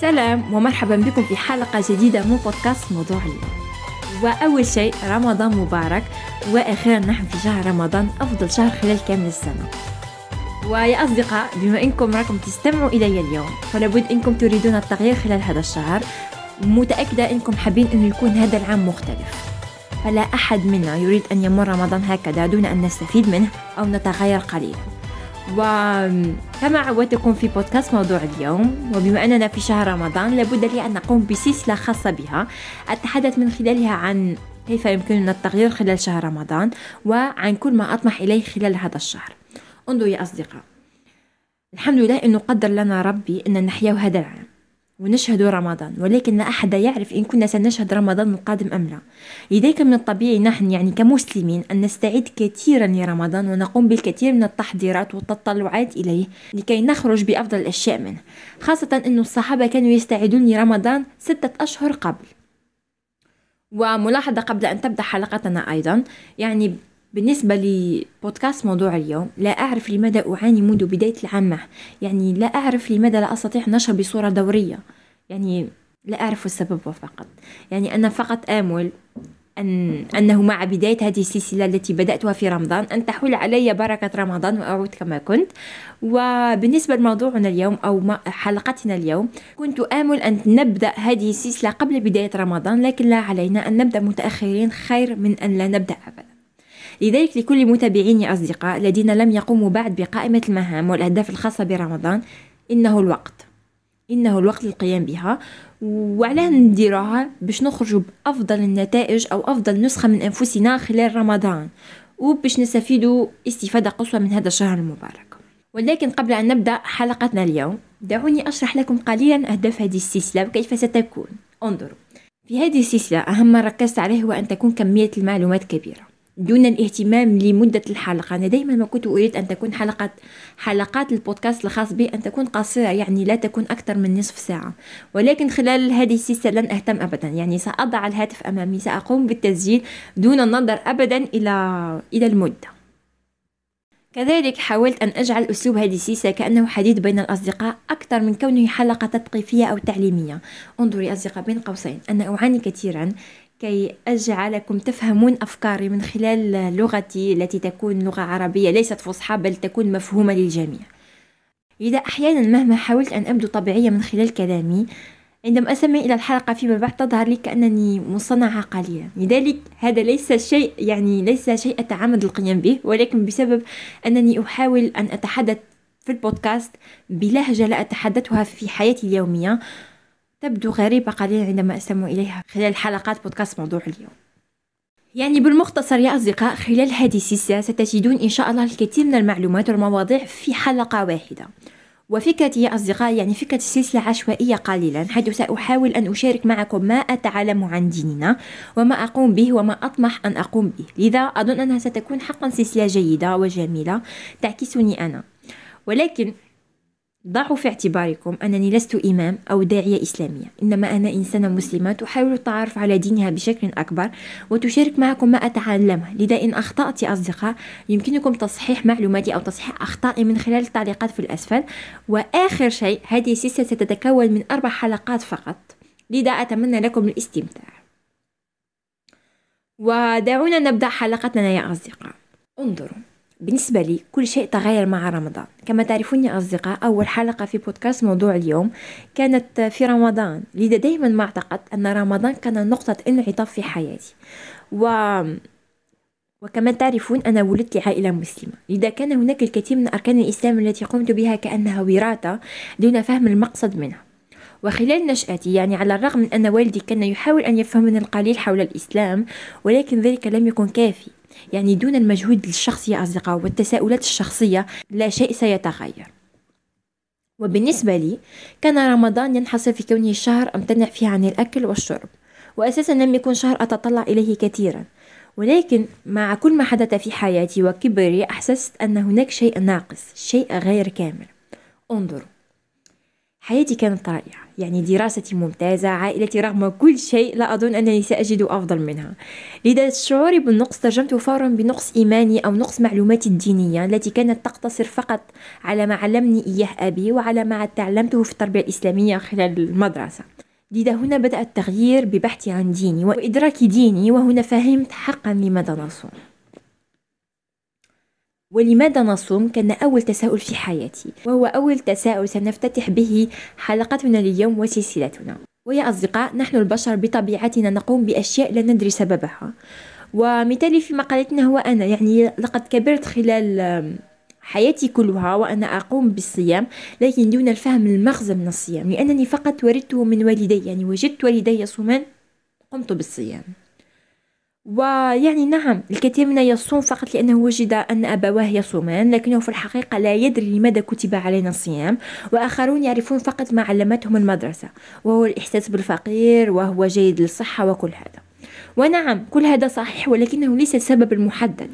سلام ومرحبا بكم في حلقة جديدة من بودكاست موضوع اليوم. وأول شيء رمضان مبارك وأخيرا نحن في شهر رمضان أفضل شهر خلال كامل السنة. ويا أصدقاء بما أنكم راكم تستمعوا إلي اليوم فلابد أنكم تريدون التغيير خلال هذا الشهر. متأكدة أنكم حابين أن يكون هذا العام مختلف. فلا أحد منا يريد أن يمر رمضان هكذا دون أن نستفيد منه أو نتغير قليلا. وكما عودتكم في بودكاست موضوع اليوم وبما أننا في شهر رمضان لابد لي أن نقوم بسلسلة خاصة بها. أتحدث من خلالها عن كيف يمكننا التغيير خلال شهر رمضان وعن كل ما أطمح إليه خلال هذا الشهر. انظروا يا أصدقاء. الحمد لله أنه قدر لنا ربي أن نحيا هذا العام. ونشهد رمضان ولكن لا أحد يعرف إن كنا سنشهد رمضان القادم أم لا. لذلك من الطبيعي نحن يعني كمسلمين أن نستعد كثيرا لرمضان ونقوم بالكثير من التحضيرات والتطلعات إليه لكي نخرج بأفضل الأشياء منه خاصة أن الصحابة كانوا يستعدون لرمضان ستة أشهر قبل. وملاحظة قبل أن تبدأ حلقتنا أيضا يعني بالنسبة لبودكاست موضوع اليوم لا أعرف لماذا أعاني منذ بداية العام. يعني لا أعرف لماذا لا أستطيع نشر بصورة دورية. يعني لا أعرف السبب فقط. يعني أنا فقط آمل أن أنه مع بداية هذه السلسلة التي بدأتها في رمضان أن تحول علي بركة رمضان وأعود كما كنت. وبالنسبة لموضوعنا اليوم أو حلقتنا اليوم كنت آمل أن نبدأ هذه السلسلة قبل بداية رمضان لكن لا علينا أن نبدأ متأخرين خير من أن لا نبدأ أبدا. لذلك لكل متابعيني أصدقاء الذين لم يقوموا بعد بقائمة المهام والأهداف الخاصة برمضان إنه الوقت. إنه الوقت للقيام بها. وعلاه نديروها باش نخرجوا بأفضل النتائج أو أفضل نسخة من أنفسنا خلال رمضان. وباش نستفيدوا استفادة قصوى من هذا الشهر المبارك. ولكن قبل أن نبدأ حلقتنا اليوم دعوني أشرح لكم قليلا أهداف هذه السلسلة وكيف ستكون. انظروا. في هذه السلسلة أهم ما ركزت عليه هو أن تكون كمية المعلومات كبيرة. دون الاهتمام لمدة الحلقة. أنا دائما ما كنت أريد أن تكون حلقة حلقات البودكاست الخاص بي أن تكون قصيرة يعني لا تكون أكثر من نصف ساعة. ولكن خلال هذه السلسلة لن أهتم أبدا. يعني سأضع الهاتف أمامي سأقوم بالتسجيل دون النظر أبدا إلى إلى المدة. كذلك حاولت أن أجعل أسلوب هذه السلسلة كأنه حديث بين الأصدقاء أكثر من كونه حلقة تثقيفية أو تعليمية. انظروا يا أصدقاء بين قوسين. أنا أعاني كثيرا كي أجعلكم تفهمون أفكاري من خلال لغتي التي تكون لغة عربية ليست فصحى بل تكون مفهومة للجميع. إذا أحيانا مهما حاولت أن أبدو طبيعية من خلال كلامي عندما أسمع إلى الحلقة فيما بعد تظهر لي كأنني مصنعة قليلا لذلك هذا ليس شيء يعني ليس شيء أتعمد القيام به ولكن بسبب أنني أحاول أن أتحدث في البودكاست بلهجة لا أتحدثها في حياتي اليومية. تبدو غريبة قليلا عندما أستمع إليها خلال حلقات بودكاست موضوع اليوم. يعني بالمختصر يا أصدقاء خلال هذه السلسلة ستجدون إن شاء الله الكثير من المعلومات والمواضيع في حلقة واحدة. وفكرتي يا أصدقاء يعني فكرة السلسلة عشوائية قليلا حيث سأحاول أن أشارك معكم ما أتعلم عن ديننا وما أقوم به وما أطمح أن أقوم به. لذا أظن أنها ستكون حقا سلسلة جيدة وجميلة تعكسني أنا. ولكن ضعوا في اعتباركم أنني لست إمام أو داعية إسلامية. إنما أنا إنسانة مسلمة تحاول التعرف على دينها بشكل أكبر وتشارك معكم ما أتعلمه. لذا إن أخطأت أصدقاء يمكنكم تصحيح معلوماتي أو تصحيح أخطائي من خلال التعليقات في الأسفل. وآخر شيء هذه السلسلة ستتكون من أربع حلقات فقط. لذا أتمنى لكم الاستمتاع. ودعونا نبدأ حلقتنا يا أصدقاء. انظروا. بالنسبة لي كل شيء تغير مع رمضان. كما تعرفون يا أصدقاء أول حلقة في بودكاست موضوع اليوم كانت في رمضان. لذا دائما ما اعتقدت أن رمضان كان نقطة انعطاف في حياتي. و وكما تعرفون أنا ولدت لعائلة مسلمة. لذا كان هناك الكثير من أركان الإسلام التي قمت بها كأنها وراثة دون فهم المقصد منها. وخلال نشأتي يعني على الرغم من أن والدي كان يحاول أن يفهمني القليل حول الإسلام ولكن ذلك لم يكن كافي. يعني دون المجهود الشخصي يا أصدقاء والتساؤلات الشخصية لا شيء سيتغير. وبالنسبة لي كان رمضان ينحصر في كونه الشهر أمتنع فيه عن الأكل والشرب وأساسا لم يكن شهر أتطلع إليه كثيرا. ولكن مع كل ما حدث في حياتي وكبري أحسست أن هناك شيء ناقص شيء غير كامل. انظروا. حياتي كانت رائعة. يعني دراستي ممتازة عائلتي رغم كل شيء لا أظن أنني سأجد أفضل منها. لذا شعوري بالنقص ترجمته فورا بنقص إيماني أو نقص معلوماتي الدينية التي كانت تقتصر فقط على ما علمني إياه أبي وعلى ما تعلمته في التربية الإسلامية خلال المدرسة. لذا هنا بدأ التغيير ببحثي عن ديني وإدراك ديني وهنا فهمت حقا لماذا نصوم. ولماذا نصوم كان أول تساؤل في حياتي وهو أول تساؤل سنفتتح به حلقتنا اليوم وسلسلتنا. ويا أصدقاء نحن البشر بطبيعتنا نقوم بأشياء لا ندري سببها. ومثالي في مقالتنا هو أنا يعني لقد كبرت خلال حياتي كلها وأنا أقوم بالصيام لكن دون الفهم المغزى من الصيام لأنني فقط وردته من والدي يعني وجدت والدي يصومان قمت بالصيام. ويعني نعم الكثير منا يصوم فقط لأنه وجد أن أبواه يصومان لكنه في الحقيقة لا يدري لماذا كتب علينا الصيام وآخرون يعرفون فقط ما علمتهم المدرسة وهو الإحساس بالفقير وهو جيد للصحة وكل هذا. ونعم كل هذا صحيح ولكنه ليس السبب المحدد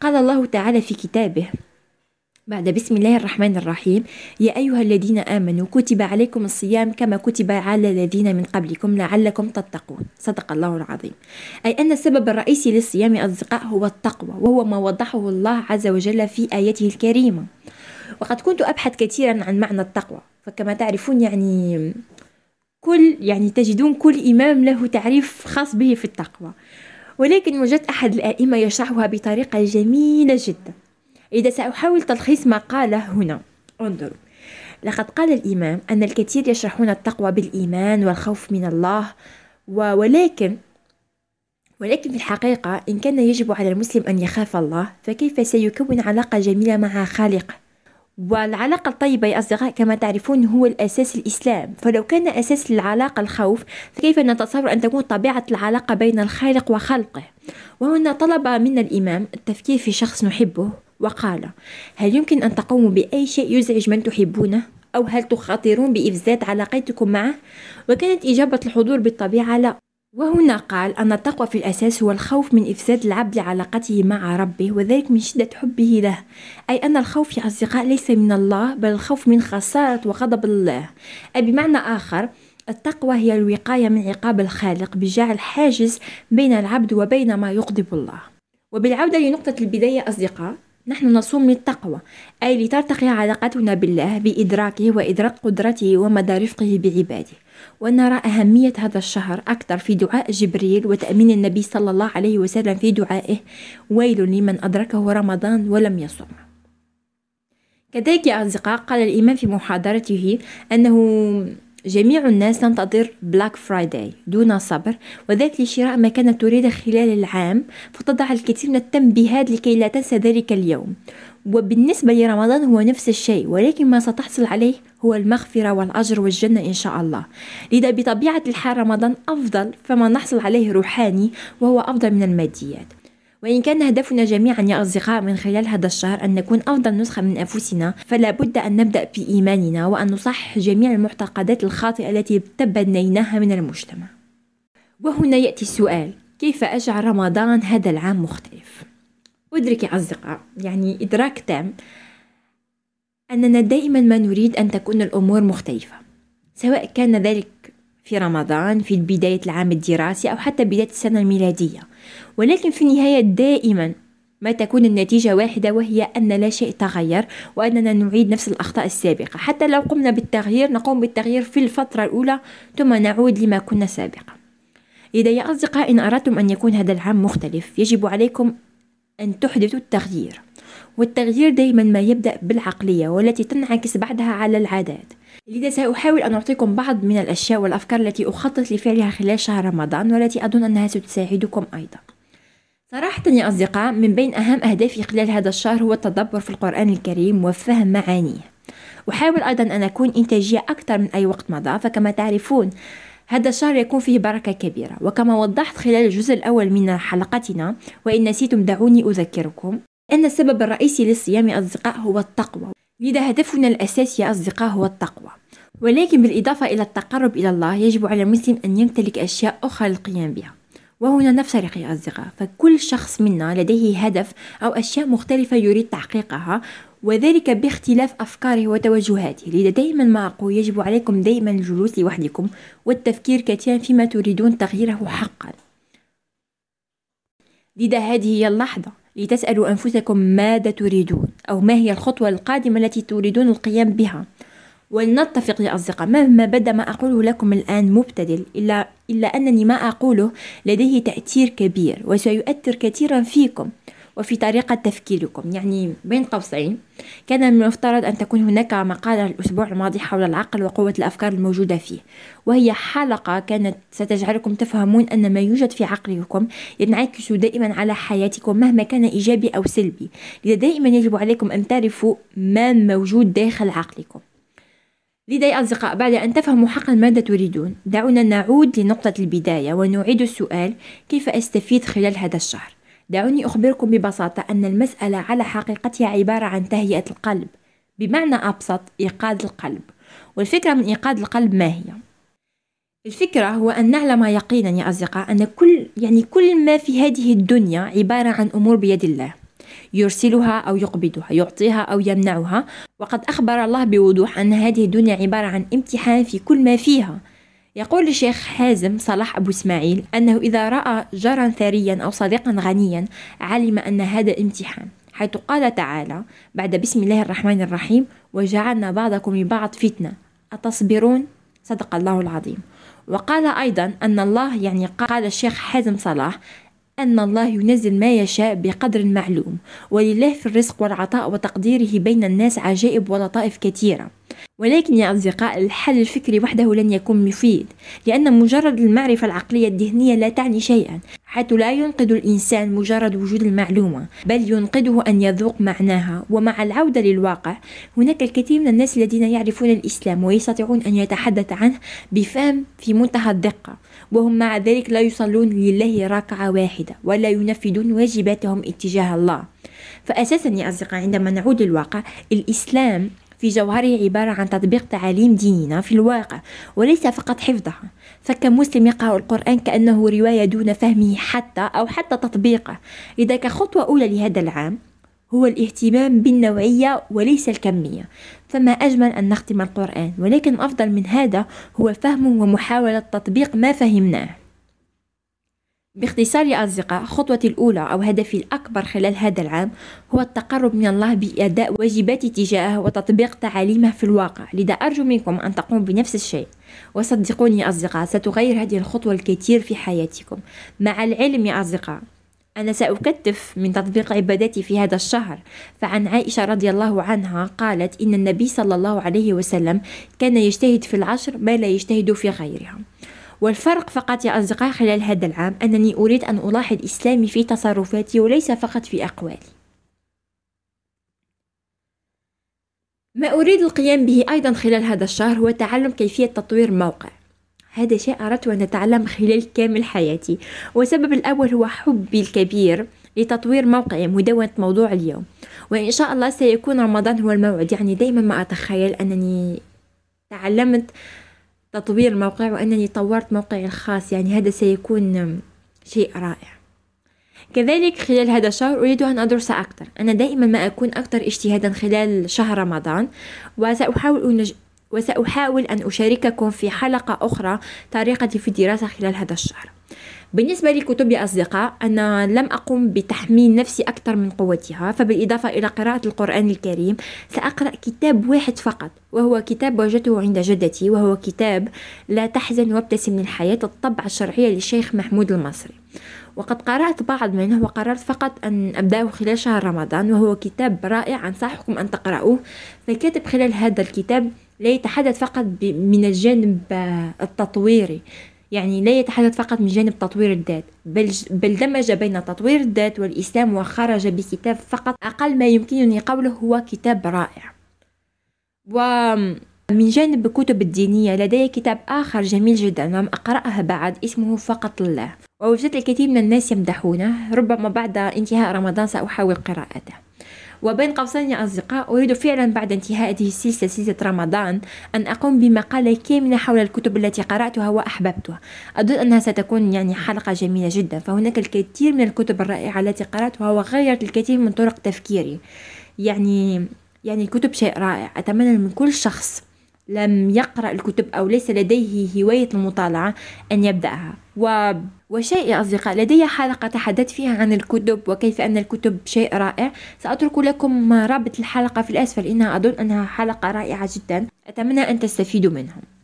قال الله تعالى في كتابه بعد بسم الله الرحمن الرحيم. يا أيها الذين آمنوا كتب عليكم الصيام كما كتب على الذين من قبلكم لعلكم تتقون. صدق الله العظيم. أي أن السبب الرئيسي للصيام أصدقاء هو التقوى وهو ما وضحه الله عز وجل في آياته الكريمة. وقد كنت أبحث كثيرا عن معنى التقوى فكما تعرفون يعني كل يعني تجدون كل إمام له تعريف خاص به في التقوى. ولكن وجدت أحد الآئمة يشرحها بطريقة جميلة جدا. إذا سأحاول تلخيص ما قاله هنا. انظروا. لقد قال الإمام أن الكثير يشرحون التقوى بالإيمان والخوف من الله ولكن ولكن في الحقيقة إن كان يجب على المسلم أن يخاف الله فكيف سيكون علاقة جميلة مع خالقه والعلاقة الطيبة يا أصدقاء كما تعرفون هو الأساس الإسلام. فلو كان أساس العلاقة الخوف فكيف نتصور أن تكون طبيعة العلاقة بين الخالق وخلقه؟ وهنا طلب منا الإمام التفكير في شخص نحبه. وقال هل يمكن أن تقوموا بأي شيء يزعج من تحبونه؟ أو هل تخاطرون بإفساد علاقتكم معه؟ وكانت إجابة الحضور بالطبيعة لا وهنا قال أن التقوى في الأساس هو الخوف من إفساد العبد لعلاقته مع ربه وذلك من شدة حبه له أي أن الخوف يا أصدقاء ليس من الله بل الخوف من خسارة وغضب الله أي بمعنى آخر التقوى هي الوقاية من عقاب الخالق بجعل حاجز بين العبد وبين ما يغضب الله وبالعودة لنقطة البداية أصدقاء نحن نصوم للتقوى أي لترتقي علاقتنا بالله بإدراكه وإدراك قدرته ومدى رفقه بعباده. ونرى أهمية هذا الشهر أكثر في دعاء جبريل وتأمين النبي صلى الله عليه وسلم في دعائه. ويل لمن أدركه رمضان ولم يصم كذلك يا أصدقاء قال الإمام في محاضرته أنه جميع الناس تنتظر Black Friday دون صبر وذلك لشراء ما كانت تريده خلال العام فتضع الكثير من التنبيهات لكي لا تنسى ذلك اليوم. وبالنسبة لرمضان هو نفس الشيء ولكن ما ستحصل عليه هو المغفرة والأجر والجنة إن شاء الله. لذا بطبيعة الحال رمضان أفضل فما نحصل عليه روحاني وهو أفضل من الماديات. وإن كان هدفنا جميعا يا أصدقاء من خلال هذا الشهر أن نكون أفضل نسخة من أنفسنا فلا بد أن نبدأ بإيماننا وأن نصحح جميع المعتقدات الخاطئة التي تبنيناها من المجتمع وهنا يأتي السؤال كيف أجعل رمضان هذا العام مختلف؟ أدرك يا أصدقاء يعني إدراك تام أننا دائما ما نريد أن تكون الأمور مختلفة سواء كان ذلك في رمضان في بداية العام الدراسي أو حتى بداية السنة الميلادية ولكن في النهاية دائما ما تكون النتيجة واحدة وهي أن لا شيء تغير وأننا نعيد نفس الأخطاء السابقة. حتى لو قمنا بالتغيير نقوم بالتغيير في الفترة الأولى ثم نعود لما كنا سابقا. إذا يا أصدقاء إن أردتم أن يكون هذا العام مختلف يجب عليكم أن تحدثوا التغيير. والتغيير دائما ما يبدأ بالعقلية والتي تنعكس بعدها على العادات. لذا سأحاول أن أعطيكم بعض من الأشياء والأفكار التي أخطط لفعلها خلال شهر رمضان والتي أظن أنها ستساعدكم أيضا. صراحة يا أصدقاء من بين أهم أهدافي خلال هذا الشهر هو التدبر في القرآن الكريم وفهم معانيه. أحاول أيضا أن أكون إنتاجية أكثر من أي وقت مضى فكما تعرفون هذا الشهر يكون فيه بركة كبيرة. وكما وضحت خلال الجزء الأول من حلقتنا وإن نسيتم دعوني أذكركم أن السبب الرئيسي للصيام يا أصدقاء هو التقوى. لذا هدفنا الأساسي يا أصدقاء هو التقوى. ولكن بالإضافة إلى التقرب إلى الله يجب على المسلم أن يمتلك أشياء أخرى للقيام بها. وهنا نفترق يا أصدقاء. فكل شخص منا لديه هدف أو أشياء مختلفة يريد تحقيقها وذلك باختلاف أفكاره وتوجهاته. لذا دائما ما أقول يجب عليكم دائما الجلوس لوحدكم والتفكير كثيرا فيما تريدون تغييره حقا. لذا هذه هي اللحظة لتسألوا أنفسكم ماذا تريدون أو ما هي الخطوة القادمة التي تريدون القيام بها. ولنتفق يا أصدقاء مهما بدا ما أقوله لكم الآن مبتدل إلا, إلا أنني ما أقوله لديه تأثير كبير وسيؤثر كثيرا فيكم وفي طريقة تفكيركم. يعني بين قوسين كان من المفترض أن تكون هناك مقالة الأسبوع الماضي حول العقل وقوة الأفكار الموجودة فيه وهي حلقة كانت ستجعلكم تفهمون أن ما يوجد في عقلكم ينعكس دائما على حياتكم مهما كان إيجابي أو سلبي. لذا دائما يجب عليكم أن تعرفوا ما موجود داخل عقلكم. يا أصدقاء بعد أن تفهموا حقا ماذا تريدون. دعونا نعود لنقطة البداية ونعيد السؤال كيف أستفيد خلال هذا الشهر؟ دعوني أخبركم ببساطة أن المسألة على حقيقتها عبارة عن تهيئة القلب بمعنى أبسط إيقاظ القلب. والفكرة من إيقاظ القلب ما هي؟ الفكرة هو أن نعلم يقينا يا أصدقاء أن كل يعني كل ما في هذه الدنيا عبارة عن أمور بيد الله. يرسلها أو يقبضها يعطيها أو يمنعها. وقد أخبر الله بوضوح أن هذه الدنيا عبارة عن امتحان في كل ما فيها. يقول الشيخ حازم صلاح أبو إسماعيل أنه إذا رأى جارا ثريا أو صديقا غنيا علم أن هذا امتحان حيث قال تعالى بعد بسم الله الرحمن الرحيم وجعلنا بعضكم لبعض فتنة. أتصبرون؟ صدق الله العظيم. وقال أيضا أن الله يعني قال الشيخ حازم صلاح أن الله ينزل ما يشاء بقدر معلوم. ولله في الرزق والعطاء وتقديره بين الناس عجائب ولطائف كثيرة. ولكن يا أصدقاء الحل الفكري وحده لن يكون مفيد لأن مجرد المعرفة العقلية الذهنية لا تعني شيئا حيث لا ينقذ الإنسان مجرد وجود المعلومة بل ينقذه أن يذوق معناها. ومع العودة للواقع هناك الكثير من الناس الذين يعرفون الإسلام ويستطيعون أن يتحدث عنه بفهم في منتهى الدقة. وهم مع ذلك لا يصلون لله ركعة واحدة ولا ينفذون واجباتهم اتجاه الله. فأساسا يا أصدقاء عندما نعود للواقع الإسلام في جوهره عبارة عن تطبيق تعاليم ديننا في الواقع وليس فقط حفظها. فكم مسلم يقرأ القرآن كأنه رواية دون فهمه حتى أو حتى تطبيقه. إذا كخطوة أولى لهذا العام هو الاهتمام بالنوعية وليس الكمية. فما أجمل أن نختم القرآن ولكن أفضل من هذا هو فهم ومحاولة تطبيق ما فهمناه. باختصار يا أصدقاء خطوتي الأولى أو هدفي الأكبر خلال هذا العام هو التقرب من الله بأداء واجباتي تجاهه وتطبيق تعاليمه في الواقع لذا أرجو منكم أن تقوموا بنفس الشيء. وصدقوني يا أصدقاء ستغير هذه الخطوة الكثير في حياتكم. مع العلم يا أصدقاء. أنا سأكتف من تطبيق عباداتي في هذا الشهر. فعن عائشة رضي الله عنها قالت إن النبي صلى الله عليه وسلم كان يجتهد في العشر ما لا يجتهد في غيرها. والفرق فقط يا أصدقاء خلال هذا العام أنني أريد أن ألاحظ إسلامي في تصرفاتي وليس فقط في أقوالي. ما أريد القيام به أيضا خلال هذا الشهر هو تعلم كيفية تطوير موقع هذا شيء أردت أن أتعلم خلال كامل حياتي. والسبب الأول هو حبي الكبير لتطوير موقعي مدونة موضوع اليوم. وإن شاء الله سيكون رمضان هو الموعد. يعني دايما ما أتخيل أنني تعلمت تطوير الموقع وأنني طورت موقعي الخاص. يعني هذا سيكون شيء رائع. كذلك خلال هذا الشهر أريد أن أدرس أكثر. أنا دائما ما أكون أكثر اجتهادا خلال شهر رمضان. وسأحاول وسأحاول أن أشارككم في حلقة أخرى طريقتي في الدراسة خلال هذا الشهر. بالنسبة لكتب يا أصدقاء أنا لم أقم بتحميل نفسي أكثر من قوتها فبالإضافة إلى قراءة القرآن الكريم سأقرأ كتاب واحد فقط وهو كتاب وجدته عند جدتي وهو كتاب لا تحزن وابتسم للحياة الطبعة الشرعية للشيخ محمود المصري. وقد قرأت بعض منه وقررت فقط أن أبدأه خلال شهر رمضان وهو كتاب رائع أنصحكم أن تقرأوه. فالكاتب خلال هذا الكتاب لا يتحدث فقط من الجانب التطويري. يعني لا يتحدث فقط من جانب تطوير الذات بل, بل دمج بين تطوير الذات والإسلام وخرج بكتاب فقط أقل ما يمكنني قوله هو كتاب رائع. ومن جانب الكتب الدينية لدي كتاب آخر جميل جدا لم أقرأه بعد اسمه فقط الله. ووجدت الكثير من الناس يمدحونه ربما بعد انتهاء رمضان سأحاول قراءته. وبين قوسين يا أصدقاء أريد فعلا بعد انتهاء هذه السلسلة سلسلة رمضان أن أقوم بمقالة كاملة حول الكتب التي قرأتها وأحببتها. أظن أنها ستكون يعني حلقة جميلة جدا فهناك الكثير من الكتب الرائعة التي قرأتها وغيرت الكثير من طرق تفكيري. يعني يعني الكتب شيء رائع أتمنى من كل شخص لم يقرأ الكتب أو ليس لديه هواية المطالعة أن يبدأها. و... وشيء يا أصدقاء لدي حلقة تحدثت فيها عن الكتب وكيف أن الكتب شيء رائع. سأترك لكم رابط الحلقة في الأسفل إنها أظن أنها حلقة رائعة جدا. أتمنى أن تستفيدوا منهم.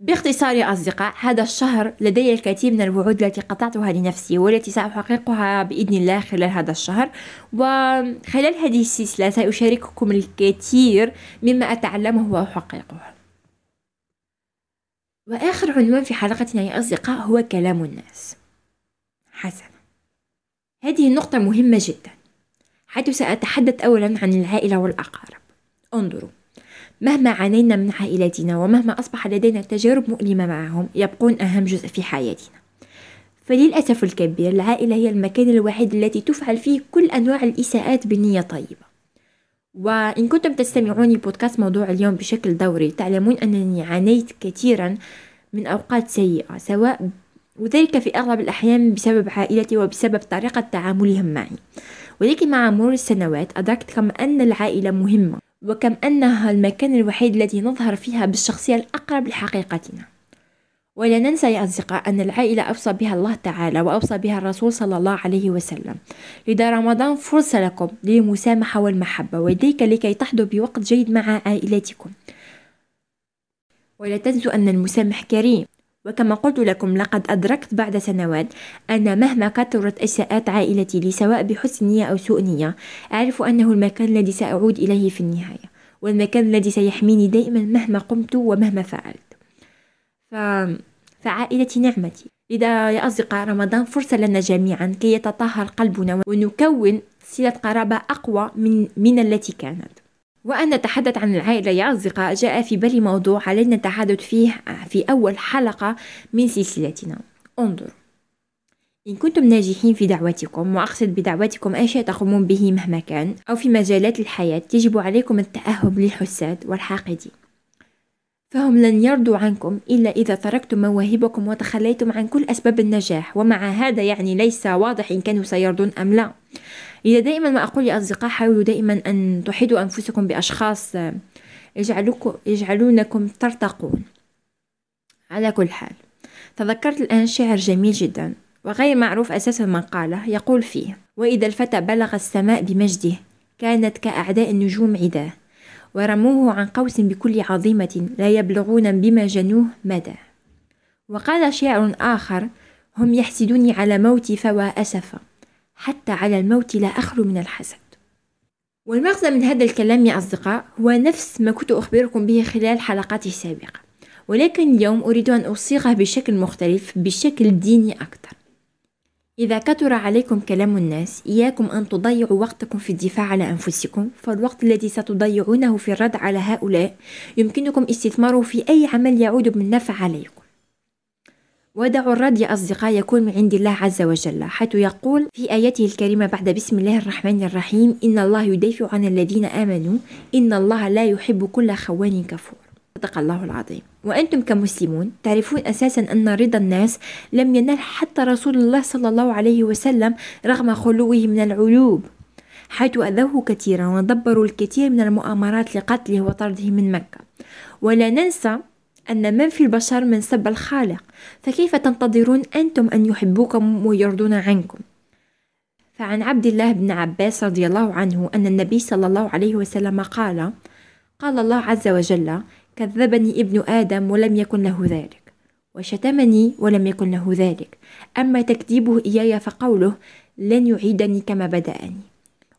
باختصار يا أصدقاء هذا الشهر لدي الكثير من الوعود التي قطعتها لنفسي والتي سأحققها بإذن الله خلال هذا الشهر. وخلال هذه السلسلة سأشارككم الكثير مما أتعلمه وأحققه. وآخر عنوان في حلقتنا يا أصدقاء هو كلام الناس. حسنا. هذه النقطة مهمة جدا. حيث سأتحدث أولا عن العائلة والأقارب. انظروا. مهما عانينا من عائلتنا ومهما أصبح لدينا تجارب مؤلمة معهم يبقون أهم جزء في حياتنا. فللأسف الكبير العائلة هي المكان الوحيد التي تفعل فيه كل أنواع الإساءات بنية طيبة. وإن كنتم تستمعون بودكاست موضوع اليوم بشكل دوري تعلمون أنني عانيت كثيرا من أوقات سيئة سواء وذلك في أغلب الأحيان بسبب عائلتي وبسبب طريقة تعاملهم معي. ولكن مع مرور السنوات أدركت كم أن العائلة مهمة. وكم أنها المكان الوحيد الذي نظهر فيها بالشخصية الأقرب لحقيقتنا. ولا ننسى يا أصدقاء أن العائلة أوصى بها الله تعالى وأوصى بها الرسول صلى الله عليه وسلم. لذا رمضان فرصة لكم للمسامحة والمحبة ولديك لكي تحظوا بوقت جيد مع عائلتكم. ولا تنسوا أن المسامح كريم. وكما قلت لكم لقد أدركت بعد سنوات أن مهما كثرت إساءات عائلتي لي سواء بحسن نية أو سوء نية أعرف أنه المكان الذي سأعود إليه في النهاية والمكان الذي سيحميني دائما مهما قمت ومهما فعلت. ف... فعائلتي نعمتي. لذا يا أصدقاء رمضان فرصة لنا جميعا كي يتطهر قلبنا ونكون صلة قرابة أقوى من, من التي كانت. وأن نتحدث عن العائلة يا أصدقاء جاء في بالي موضوع علينا التحدث فيه في أول حلقة من سلسلتنا. انظر إن كنتم ناجحين في دعوتكم وأقصد بدعوتكم أي شيء تقومون به مهما كان أو في مجالات الحياة يجب عليكم التأهب للحساد والحاقدين. فهم لن يرضوا عنكم إلا إذا تركتم مواهبكم وتخليتم عن كل أسباب النجاح ومع هذا يعني ليس واضح إن كانوا سيرضون أم لا. إذا دائما ما أقول لأصدقاء حاولوا دائما أن تحيطوا أنفسكم بأشخاص يجعلوكم يجعلونكم ترتقون على كل حال تذكرت الآن شعر جميل جدا وغير معروف أساسا من قاله يقول فيه وإذا الفتى بلغ السماء بمجده كانت كأعداء النجوم عداه ورموه عن قوس بكل عظيمة لا يبلغون بما جنوه مدى. وقال شاعر آخر هم يحسدوني على موتي فوا أسفا. حتى على الموت لا أخلو من الحسد. والمغزى من هذا الكلام يا أصدقاء هو نفس ما كنت أخبركم به خلال حلقاتي السابقة ولكن اليوم أريد أن أصيغه بشكل مختلف بشكل ديني أكثر. إذا كثر عليكم كلام الناس إياكم أن تضيعوا وقتكم في الدفاع على أنفسكم فالوقت الذي ستضيعونه في الرد على هؤلاء يمكنكم استثماره في أي عمل يعود بالنفع عليكم. ودعوا الرد يا أصدقاء يكون من عند الله عز وجل حيث يقول في آياته الكريمة بعد بسم الله الرحمن الرحيم إن الله يدافع عن الذين آمنوا إن الله لا يحب كل خوان كفور. صدق الله العظيم. وأنتم كمسلمون تعرفون أساسا أن رضا الناس لم ينال حتى رسول الله صلى الله عليه وسلم رغم خلوه من العيوب حيث أذوه كثيرا ودبروا الكثير من المؤامرات لقتله وطرده من مكة. ولا ننسى أن من في البشر من سب الخالق. فكيف تنتظرون أنتم أن يحبوكم ويرضون عنكم؟ فعن عبد الله بن عباس رضي الله عنه أن النبي صلى الله عليه وسلم قال قال الله عز وجل كذبني ابن آدم ولم يكن له ذلك وشتمني ولم يكن له ذلك أما تكذيبه إياي فقوله لن يعيدني كما بدأني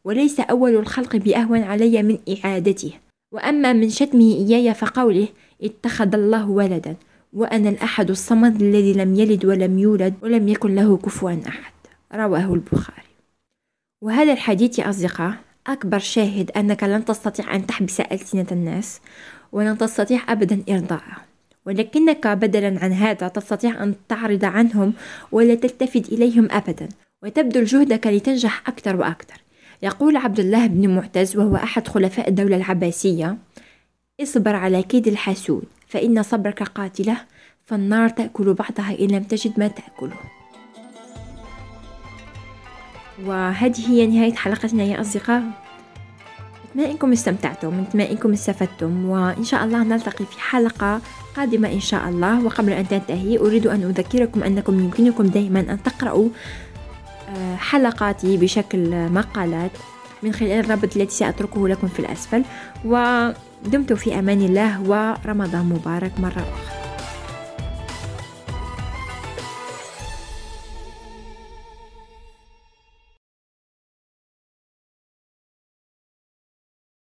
وليس أول الخلق بأهون علي من إعادته وأما من شتمه إياي فقوله اتخذ الله ولدا وأنا الأحد الصمد الذي لم يلد ولم يولد ولم يكن له كفوا أحد. رواه البخاري. وهذا الحديث يا أصدقاء أكبر شاهد أنك لن تستطيع أن تحبس ألسنة الناس ولن تستطيع أبدا إرضاءه ولكنك بدلا عن هذا تستطيع أن تعرض عنهم ولا تلتفت إليهم أبدا وتبذل جهدك لتنجح أكثر وأكثر. يقول عبد الله بن معتز وهو أحد خلفاء الدولة العباسية اصبر على كيد الحسود فإن صبرك قاتلة فالنار تأكل بعضها إن لم تجد ما تأكله. وهذه هي نهاية حلقتنا يا أصدقاء. نتمنى انكم استمتعتم نتمنى انكم استفدتم وإن شاء الله نلتقي في حلقة قادمة إن شاء الله. وقبل أن تنتهي أريد أن أذكركم أنكم يمكنكم دائما أن تقرأوا آه، حلقاتي بشكل مقالات من خلال الرابط التي سأتركه لكم في الأسفل. ودمتم في أمان الله ورمضان مبارك مرة أخرى.